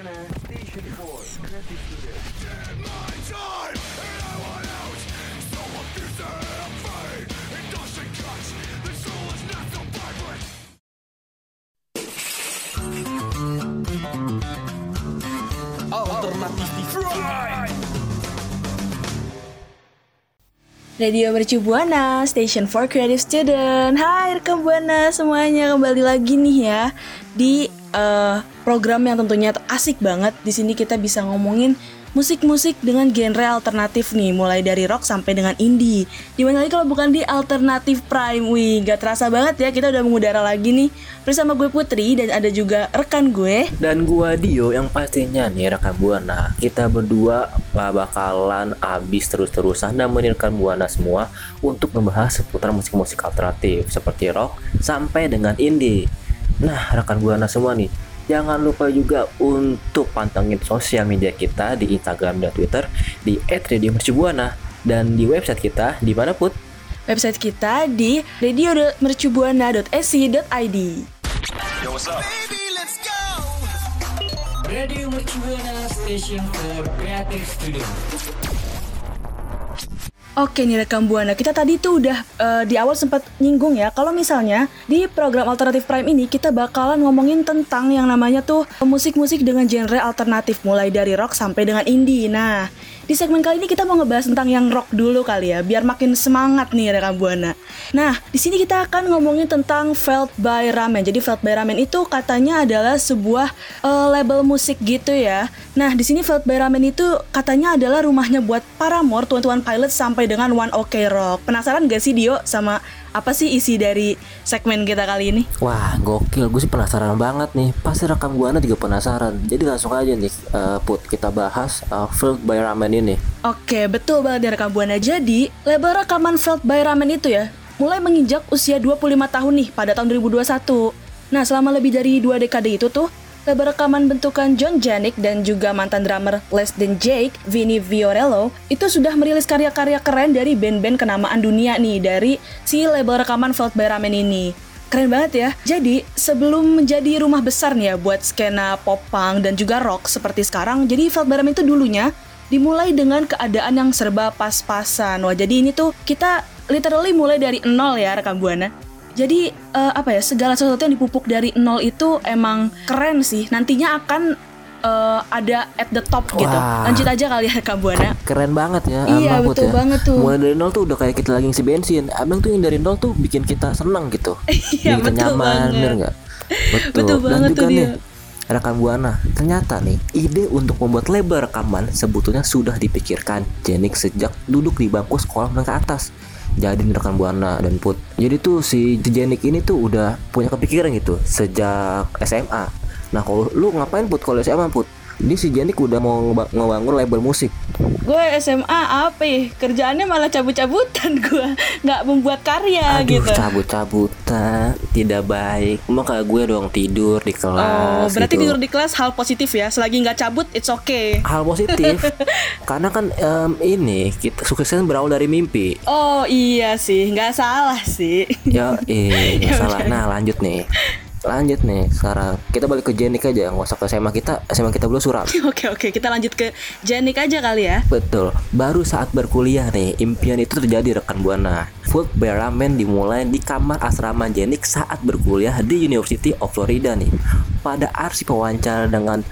Station 4 Creative Student Radio Mercu Buana, Station for Creative Student. Hai rekam Buana semuanya kembali lagi nih ya di eh, program yang tentunya asik banget. Di sini kita bisa ngomongin musik-musik dengan genre alternatif nih, mulai dari rock sampai dengan indie. Di mana lagi kalau bukan di alternatif prime, wih, gak terasa banget ya kita udah mengudara lagi nih bersama gue Putri dan ada juga rekan gue. Dan gua Dio yang pastinya nih rekan Buana Kita berdua bakalan abis terus-terusan nemenin rekan Buana semua Untuk membahas seputar musik-musik alternatif Seperti rock sampai dengan indie Nah rekan Buana semua nih Jangan lupa juga untuk pantengin sosial media kita di Instagram dan Twitter di @radiomercubuana dan di website kita di mana put Website kita di radio.mercubuana.ac.id. Radio Mercubuana Station for Creative Studio. Oke nih rekam buana, kita tadi tuh udah eh, di awal sempat nyinggung ya. Kalau misalnya di program alternatif prime ini kita bakalan ngomongin tentang yang namanya tuh musik-musik dengan genre alternatif. Mulai dari rock sampai dengan indie. Nah, di segmen kali ini kita mau ngebahas tentang yang rock dulu kali ya, biar makin semangat nih rekam buana. Nah, di sini kita akan ngomongin tentang Felt by Ramen. Jadi Felt by Ramen itu katanya adalah sebuah eh, label musik gitu ya. Nah, di sini Felt by Ramen itu katanya adalah rumahnya buat Paramore, Tuan-Tuan Pilot sampai dengan One Ok Rock. Penasaran gak sih Dio sama apa sih isi dari segmen kita kali ini? Wah gokil, gue sih penasaran banget nih Pasti rekam Buana juga penasaran Jadi langsung aja nih eh, Put kita bahas uh, Filled by Ramen ini Oke, betul banget dari rekam Buana. Jadi, label rekaman Felt by Ramen itu ya, mulai menginjak usia 25 tahun nih pada tahun 2021. Nah, selama lebih dari dua dekade itu tuh, label rekaman bentukan John Janik dan juga mantan drummer Less Than Jake, Vinny Viorello, itu sudah merilis karya-karya keren dari band-band kenamaan dunia nih dari si label rekaman Felt by Ramen ini. Keren banget ya. Jadi, sebelum menjadi rumah besar nih ya buat skena pop punk dan juga rock seperti sekarang, jadi Felt by Ramen itu dulunya dimulai dengan keadaan yang serba pas-pasan. Wah, jadi ini tuh kita literally mulai dari nol ya rekam buana. Jadi eh, apa ya segala sesuatu yang dipupuk dari nol itu emang keren sih. Nantinya akan eh, ada at the top gitu. Wah. Lanjut aja kali ya rekam buana. Keren banget ya Iya, Put betul ya. banget tuh. Mulai dari nol tuh udah kayak kita lagi ngisi bensin Abang tuh yang dari nol tuh bikin kita seneng gitu Iya, Bikin kita betul nyaman banget. bener nggak? Betul. Betul Dan banget juga tuh nih dia. Rekan Buana, ternyata nih ide untuk membuat label rekaman sebetulnya sudah dipikirkan Jenik sejak duduk di bangku sekolah menengah atas. Jadi rekan Buana dan Put. Jadi tuh si Jenik ini tuh udah punya kepikiran gitu sejak SMA. Nah kalau lu ngapain Put kalau SMA Put? Ini si Jenik udah mau ngeba- ngebangun label musik. Gue SMA apa ya? Kerjaannya malah cabut-cabutan gue. Nggak membuat karya Aduh gitu. cabut-cabutan tidak baik. Mau kayak gue dong tidur di kelas. Oh, berarti gitu. tidur di kelas hal positif ya. Selagi nggak cabut, it's okay. hal positif karena kan em, ini kita suksesnya berawal dari mimpi Oh iya sih, nggak salah sih. ya eh nggak Ya salah nah lanjut nih lanjut nih sekarang kita balik ke Jenik aja nggak usah ke SMA kita SMA kita belum suram Oke oke, kita lanjut ke Janik aja kali ya. Betul, baru saat berkuliah nih, impian itu terjadi rekan Buana. Food by Ramen dimulai di kamar asrama Jenik saat berkuliah di University of Florida nih. Pada arsip wawancara dengan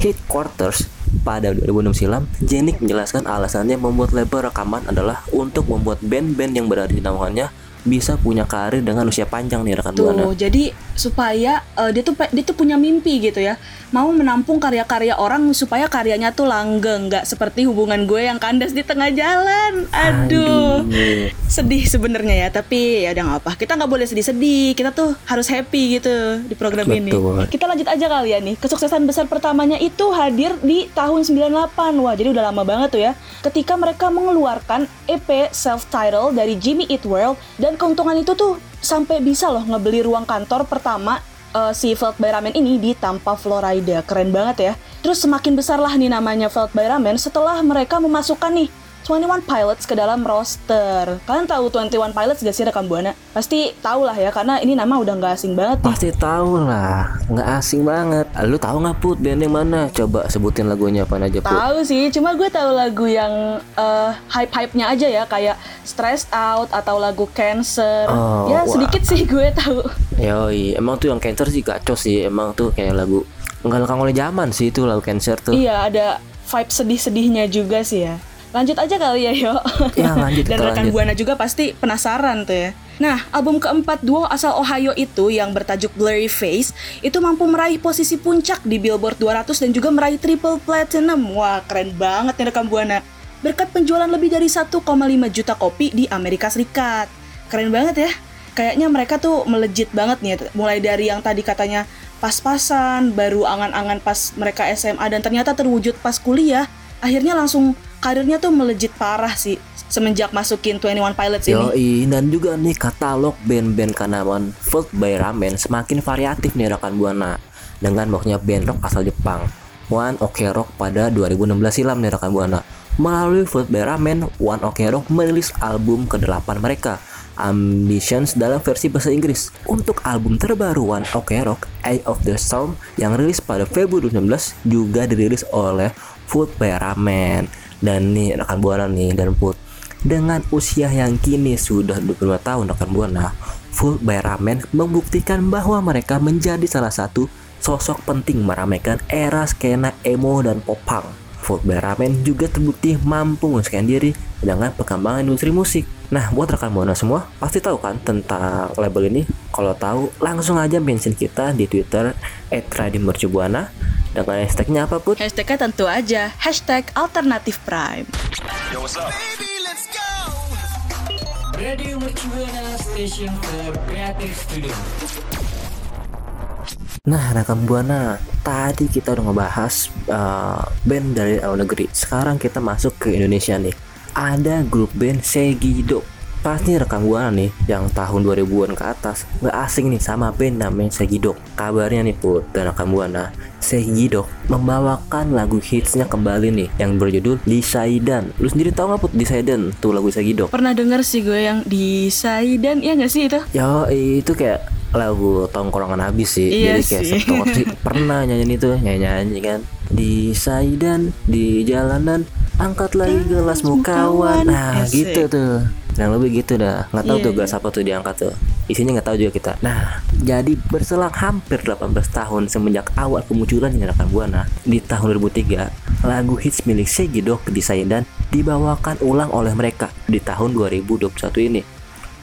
Headquarters pada 2006 silam, Jenik menjelaskan alasannya membuat label rekaman adalah untuk membuat band-band yang berada di naungannya bisa punya karir dengan usia panjang nih rekan Buana. Tuh, jadi supaya eh, dia tuh dia tuh punya mimpi gitu ya. Mau menampung karya-karya orang supaya karyanya tuh langgeng, nggak seperti hubungan gue yang kandas di tengah jalan. Aduh. Aduh. Sedih sebenarnya ya, tapi ya udah nggak apa. Kita nggak boleh sedih-sedih. Kita tuh harus happy gitu di program ini. Betul. Kita lanjut aja kali ya nih. Kesuksesan besar pertamanya itu hadir di tahun 98. Wah, jadi udah lama banget tuh ya. Ketika mereka mengeluarkan EP self-titled dari Jimmy Eat World dan keuntungan itu tuh sampai bisa loh ngebeli ruang kantor pertama eh, si Felt by Ramen ini di Tampa, Florida. Keren banget ya. Terus semakin besar lah nih namanya Felt by Ramen setelah mereka memasukkan nih 21 Pilots ke dalam roster. Kalian tahu 21 Pilots gak sih rekam Buana? Pasti tahu lah ya karena ini nama udah nggak asing banget nih. Pasti tahu lah, nggak asing banget. Lu tahu nggak put band yang mana? Coba sebutin lagunya apa aja put. Tahu sih, cuma gue tahu lagu yang eh, hype-hype-nya aja ya kayak Stressed Out atau lagu Cancer. Oh, ya wah. sedikit sih gue tahu. Yoi, emang tuh yang cancer sih kacau sih. Emang tuh kayak lagu nggak lekang oleh zaman sih itu lagu cancer tuh. Iya, ada vibe sedih-sedihnya juga sih ya. Lanjut aja kali ya, yo. Ya, lanjut, Dan rekan lanjut. Buana juga pasti penasaran tuh ya. Nah, album keempat duo asal Ohio itu yang bertajuk Blurry Face itu mampu meraih posisi puncak di Billboard 200 dan juga meraih triple platinum. Wah, keren banget nih rekam Buana. Berkat penjualan lebih dari 1,5 juta kopi di Amerika Serikat. Keren banget ya. Kayaknya mereka tuh melejit banget nih, mulai dari yang tadi katanya pas-pasan, baru angan-angan pas mereka SMA dan ternyata terwujud pas kuliah, akhirnya langsung karirnya tuh melejit parah sih semenjak masukin 21 Pilots ini. Yoi, dan juga nih katalog band-band Kanaman Filled by Ramen semakin variatif nih rekan Buana dengan banyaknya band rock asal Jepang. One Ok Rock pada 2016 silam nih rekan Buana. Melalui Filled by Ramen, One Ok Rock merilis album ke-8 mereka, Ambitions dalam versi bahasa Inggris. Untuk album terbaru One Ok Rock, Eye of the Storm yang rilis pada Februari 2016 juga dirilis oleh Food by Ramen. Dan nih rekan Buana nih dan Put dengan usia yang kini sudah 25 tahun rekan Buana, Full by Ramen membuktikan bahwa mereka menjadi salah satu sosok penting meramaikan era skena emo dan popang. Full by Ramen juga terbukti mampu menyesuaikan diri dengan perkembangan industri musik. Nah, buat rekan Buana semua, pasti tahu kan tentang label ini? Kalau tahu, langsung aja mention kita di Twitter @radiomercubuana dengan hashtagnya apa put? Hashtagnya tentu aja, hashtag alternatif prime. Radio Mercubuana Station for Creative Studio. Nah, rekam buana, tadi kita udah ngebahas uh, band dari luar negeri. Sekarang kita masuk ke Indonesia nih. Ada grup band Segido. Pasti rekam buana nih, yang tahun 2000-an ke atas, nggak asing nih sama band namanya Segido. Kabarnya nih put dan rekam buana, Segido membawakan lagu hitsnya kembali nih, yang berjudul Disaidan. Lu sendiri tahu nggak put Disaidan tuh lagu Segido? Pernah denger sih gue yang di Saidan, ya nggak sih itu? Ya itu kayak lagu tongkrongan habis sih Iya Jadi kayak satu sih pernah nyanyiin itu Nyanyi-nyanyi kan Di Saidan Di jalanan Angkat lagi gelasmu kawan Nah gitu tuh Yang lebih gitu dah. Nggak tahu Iya, tuh gelas iya. apa tuh diangkat tuh. Isinya nggak tahu juga kita. Nah jadi berselang hampir 18 tahun Semenjak awal kemunculan rekan Buana Di tahun 2003 Lagu hits milik Segidok di Saidan Dibawakan ulang oleh mereka Di tahun 2021 ini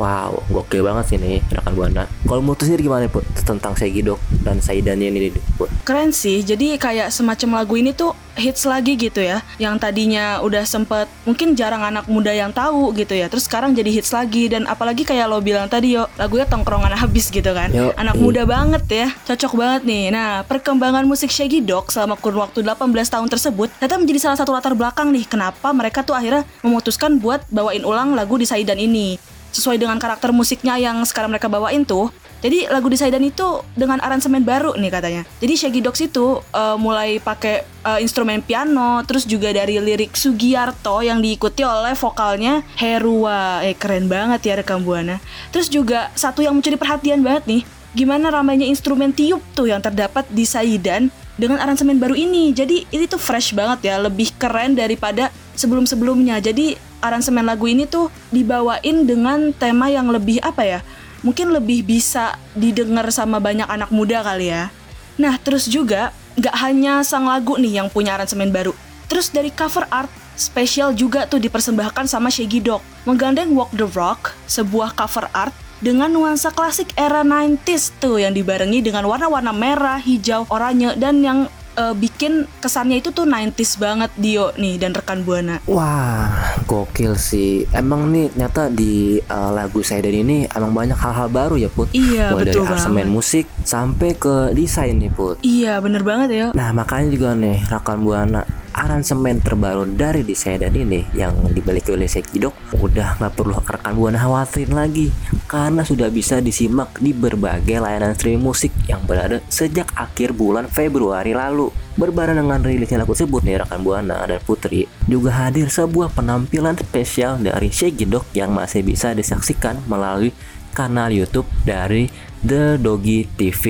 Wow, gokil banget sih nih rekan buana. Kalau menurut sendiri gimana put? Tentang Segidok dan Saidannya ini put? Keren sih, jadi kayak semacam lagu ini tuh hits lagi gitu ya. Yang tadinya udah sempet, mungkin jarang anak muda yang tahu gitu ya. Terus sekarang jadi hits lagi. Dan apalagi kayak lo bilang tadi yo, lagunya tongkrongan habis gitu kan. Yo, Anak iya. muda banget ya, cocok banget nih. Nah, perkembangan musik Shaggy Dog selama kurun waktu 18 tahun tersebut Ternyata menjadi salah satu latar belakang nih Kenapa mereka tuh akhirnya memutuskan buat bawain ulang lagu di Saidan ini sesuai dengan karakter musiknya yang sekarang mereka bawain tuh. Jadi lagu di Saidan itu dengan aransemen baru nih katanya. Jadi Shaggy Dogs itu eh, mulai pakai eh, instrumen piano, terus juga dari lirik Sugiarto yang diikuti oleh vokalnya Herua. Eh keren banget ya rekam buana. Terus juga satu yang mencuri perhatian banget nih, gimana ramainya instrumen tiup tuh yang terdapat di Saidan dengan aransemen baru ini. Jadi ini tuh fresh banget ya, lebih keren daripada sebelum-sebelumnya. Jadi aransemen lagu ini tuh dibawain dengan tema yang lebih apa ya? Mungkin lebih bisa didengar sama banyak anak muda kali ya. Nah, terus juga nggak hanya sang lagu nih yang punya aransemen baru. Terus dari cover art spesial juga tuh dipersembahkan sama Shaggy Dog. Menggandeng Walk the Rock, sebuah cover art dengan nuansa klasik era 90s tuh yang dibarengi dengan warna-warna merah, hijau, oranye dan yang eh, bikin kesannya itu tuh 90s banget Dio nih dan rekan Buana. Wah, gokil sih. Emang nih nyata di uh, lagu Saidan ini emang banyak hal-hal baru ya put. Iya, Mulai betul dari aransemen musik sampai ke desain nih put. Iya, bener banget ya. Nah makanya juga nih rekan buana aransemen terbaru dari Disaydan ini yang dimiliki oleh Sekidok udah nggak perlu rekan buana khawatirin lagi karena sudah bisa disimak di berbagai layanan streaming musik yang berada sejak akhir bulan Februari lalu. Berbarengan dengan rilisnya lagu tersebut nih rekan buana dan Putri juga hadir sebuah penampilan spesial dari Shaggy yang masih bisa disaksikan melalui kanal YouTube dari The Doggy TV.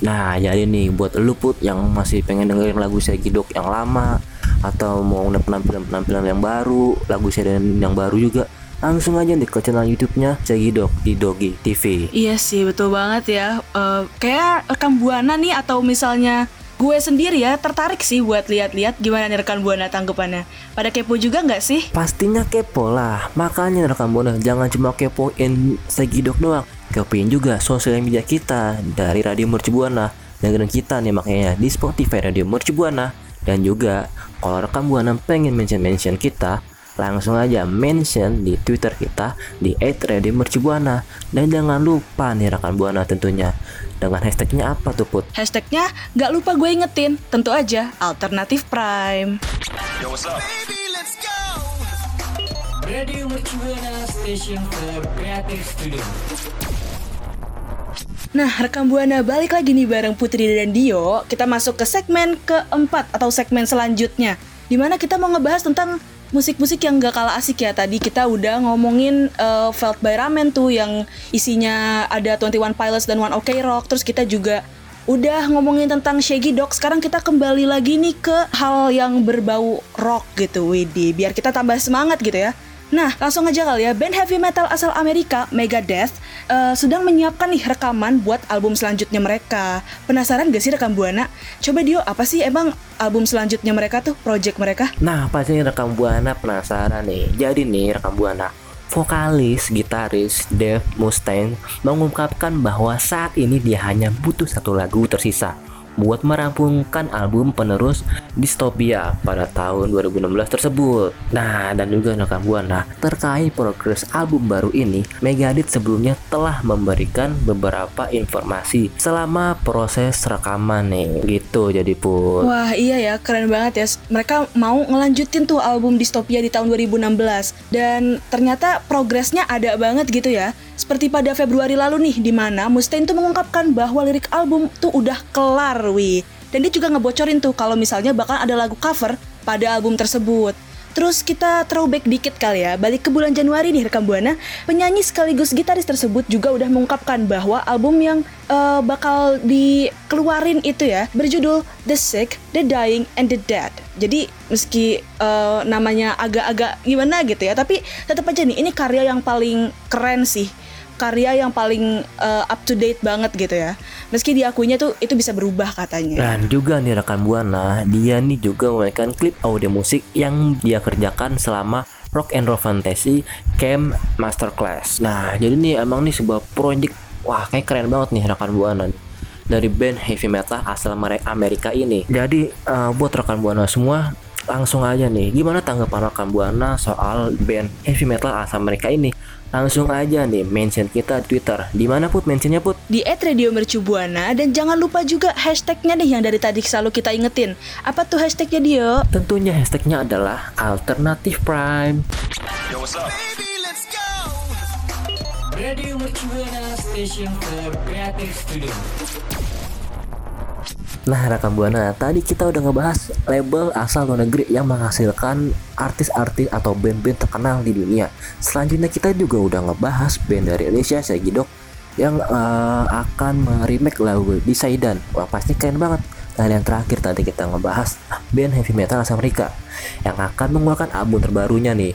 Nah, jadi nih buat lu put yang masih pengen dengerin lagu Shaggy yang lama atau mau penampilan-penampilan yang baru, lagu Shaggy yang baru juga langsung aja nih ke channel YouTube-nya Cegidok di Dogi TV. Iya sih, betul banget ya. Uh, kayak rekam buana nih atau misalnya gue sendiri ya tertarik sih buat lihat-lihat gimana nih rekan buana tanggapannya. Pada kepo juga nggak sih? Pastinya kepo lah. Makanya rekan buana jangan cuma kepoin Segidok doang. Kepoin juga sosial media kita dari Radio Mercu Buana. Dengerin kita nih makanya di Spotify Radio Mercu Buana. Dan juga kalau rekan buana pengen mention-mention kita, langsung aja mention di Twitter kita di @radiomercubuana dan jangan lupa nih rekan buana tentunya dengan hashtagnya apa tuh Put? Hashtagnya nggak lupa gue ingetin, tentu aja Alternatif Prime. Yo, what's up? Radio Mercubuana Station for Creative Studio. Nah, rekam Buana balik lagi nih bareng Putri dan Dio. Kita masuk ke segmen keempat atau segmen selanjutnya. Di mana kita mau ngebahas tentang musik-musik yang gak kalah asik ya tadi kita udah ngomongin uh, Felt by Ramen tuh yang isinya ada 21 Pilots dan One OK Rock terus kita juga udah ngomongin tentang Shaggy Dog sekarang kita kembali lagi nih ke hal yang berbau rock gitu Widi biar kita tambah semangat gitu ya Nah, langsung aja kali ya, band heavy metal asal Amerika, Megadeth, uh, sedang menyiapkan nih rekaman buat album selanjutnya mereka. Penasaran gak sih rekam Buana? Coba Dio, apa sih emang album selanjutnya mereka tuh, project mereka? Nah, pasti rekam Buana penasaran nih. Jadi nih, rekam Buana, vokalis, gitaris Dave Mustaine mengungkapkan bahwa saat ini dia hanya butuh satu lagu tersisa buat merampungkan album penerus Dystopia pada tahun 2016 tersebut. Nah, dan juga rekan Buana, terkait progres album baru ini, Megadeth sebelumnya telah memberikan beberapa informasi selama proses rekaman nih. Gitu jadi pun. Wah, iya ya, keren banget ya. Mereka mau ngelanjutin tuh album Dystopia di tahun 2016 dan ternyata progresnya ada banget gitu ya. Seperti pada Februari lalu nih, di mana Mustaine tuh mengungkapkan bahwa lirik album tuh udah kelar, wi. Dan dia juga ngebocorin tuh kalau misalnya bakal ada lagu cover pada album tersebut. Terus kita throwback dikit kali ya, balik ke bulan Januari nih rekam Buana, penyanyi sekaligus gitaris tersebut juga udah mengungkapkan bahwa album yang uh, bakal dikeluarin itu ya berjudul The Sick, The Dying, and The Dead. Jadi meski uh, namanya agak-agak gimana gitu ya, tapi tetap aja nih ini karya yang paling keren sih karya yang paling uh, up to date banget gitu ya. Meski diakuinya tuh itu bisa berubah katanya. Dan juga nih rekan Buana, dia nih juga memainkan klip audio musik yang dia kerjakan selama Rock and Roll Fantasy Camp Masterclass. Nah, jadi nih emang nih sebuah project wah kayak keren banget nih rekan Buana dari band heavy metal asal Amerika ini. Jadi uh, buat rekan Buana semua langsung aja nih gimana tanggapan rekan Buana soal band heavy metal asal Amerika ini langsung aja nih mention kita di Twitter. Di mana put mentionnya put? Di @radiomercubuana dan jangan lupa juga hashtagnya nih yang dari tadi selalu kita ingetin. Apa tuh hashtagnya Dio? Tentunya hashtagnya adalah alternatif prime. Yo, what's up? Radio Mercubuana Station for Creative Studio. Nah, rekan Buana, tadi kita udah ngebahas label asal luar negeri yang menghasilkan artis-artis atau band-band terkenal di dunia. Selanjutnya kita juga udah ngebahas band dari Indonesia, Segidok, yang uh, akan remake lagu di Saidan. Wah, pasti keren banget. Dan yang terakhir tadi kita ngebahas band heavy metal asal Amerika yang akan mengeluarkan album terbarunya nih.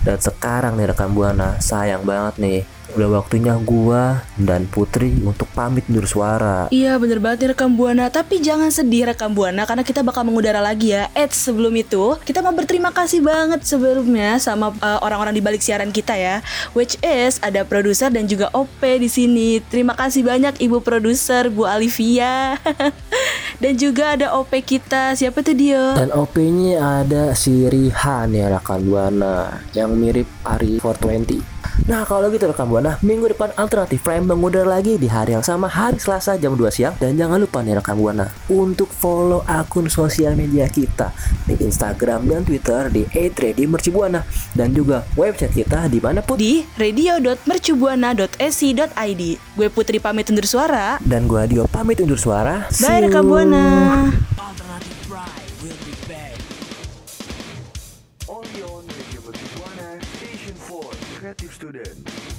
Dan sekarang nih rekan Buana, sayang banget nih udah waktunya gua dan Putri untuk pamit undur suara. Iya bener banget nih rekam Buana, tapi jangan sedih rekam Buana karena kita bakal mengudara lagi ya. Eh sebelum itu kita mau berterima kasih banget sebelumnya sama uh, orang-orang di balik siaran kita ya, which is ada produser dan juga OP di sini. Terima kasih banyak ibu produser Bu Alivia dan juga ada OP kita siapa tuh dia? Dan OP-nya ada si Rihan ya rekan Buana yang mirip Ari 420 Nah kalau gitu rekam buana, minggu depan Alternatif Prime mengudara lagi di hari yang sama hari Selasa jam 2 siang dan jangan lupa nih rekam buana untuk follow akun sosial media kita di Instagram dan Twitter di @readymercubuana dan juga website kita di mana put Di radio.mercubuana.esi.id. Gue Putri pamit undur suara. dan gua Dio pamit undur suara. Bye rekam buana. Student.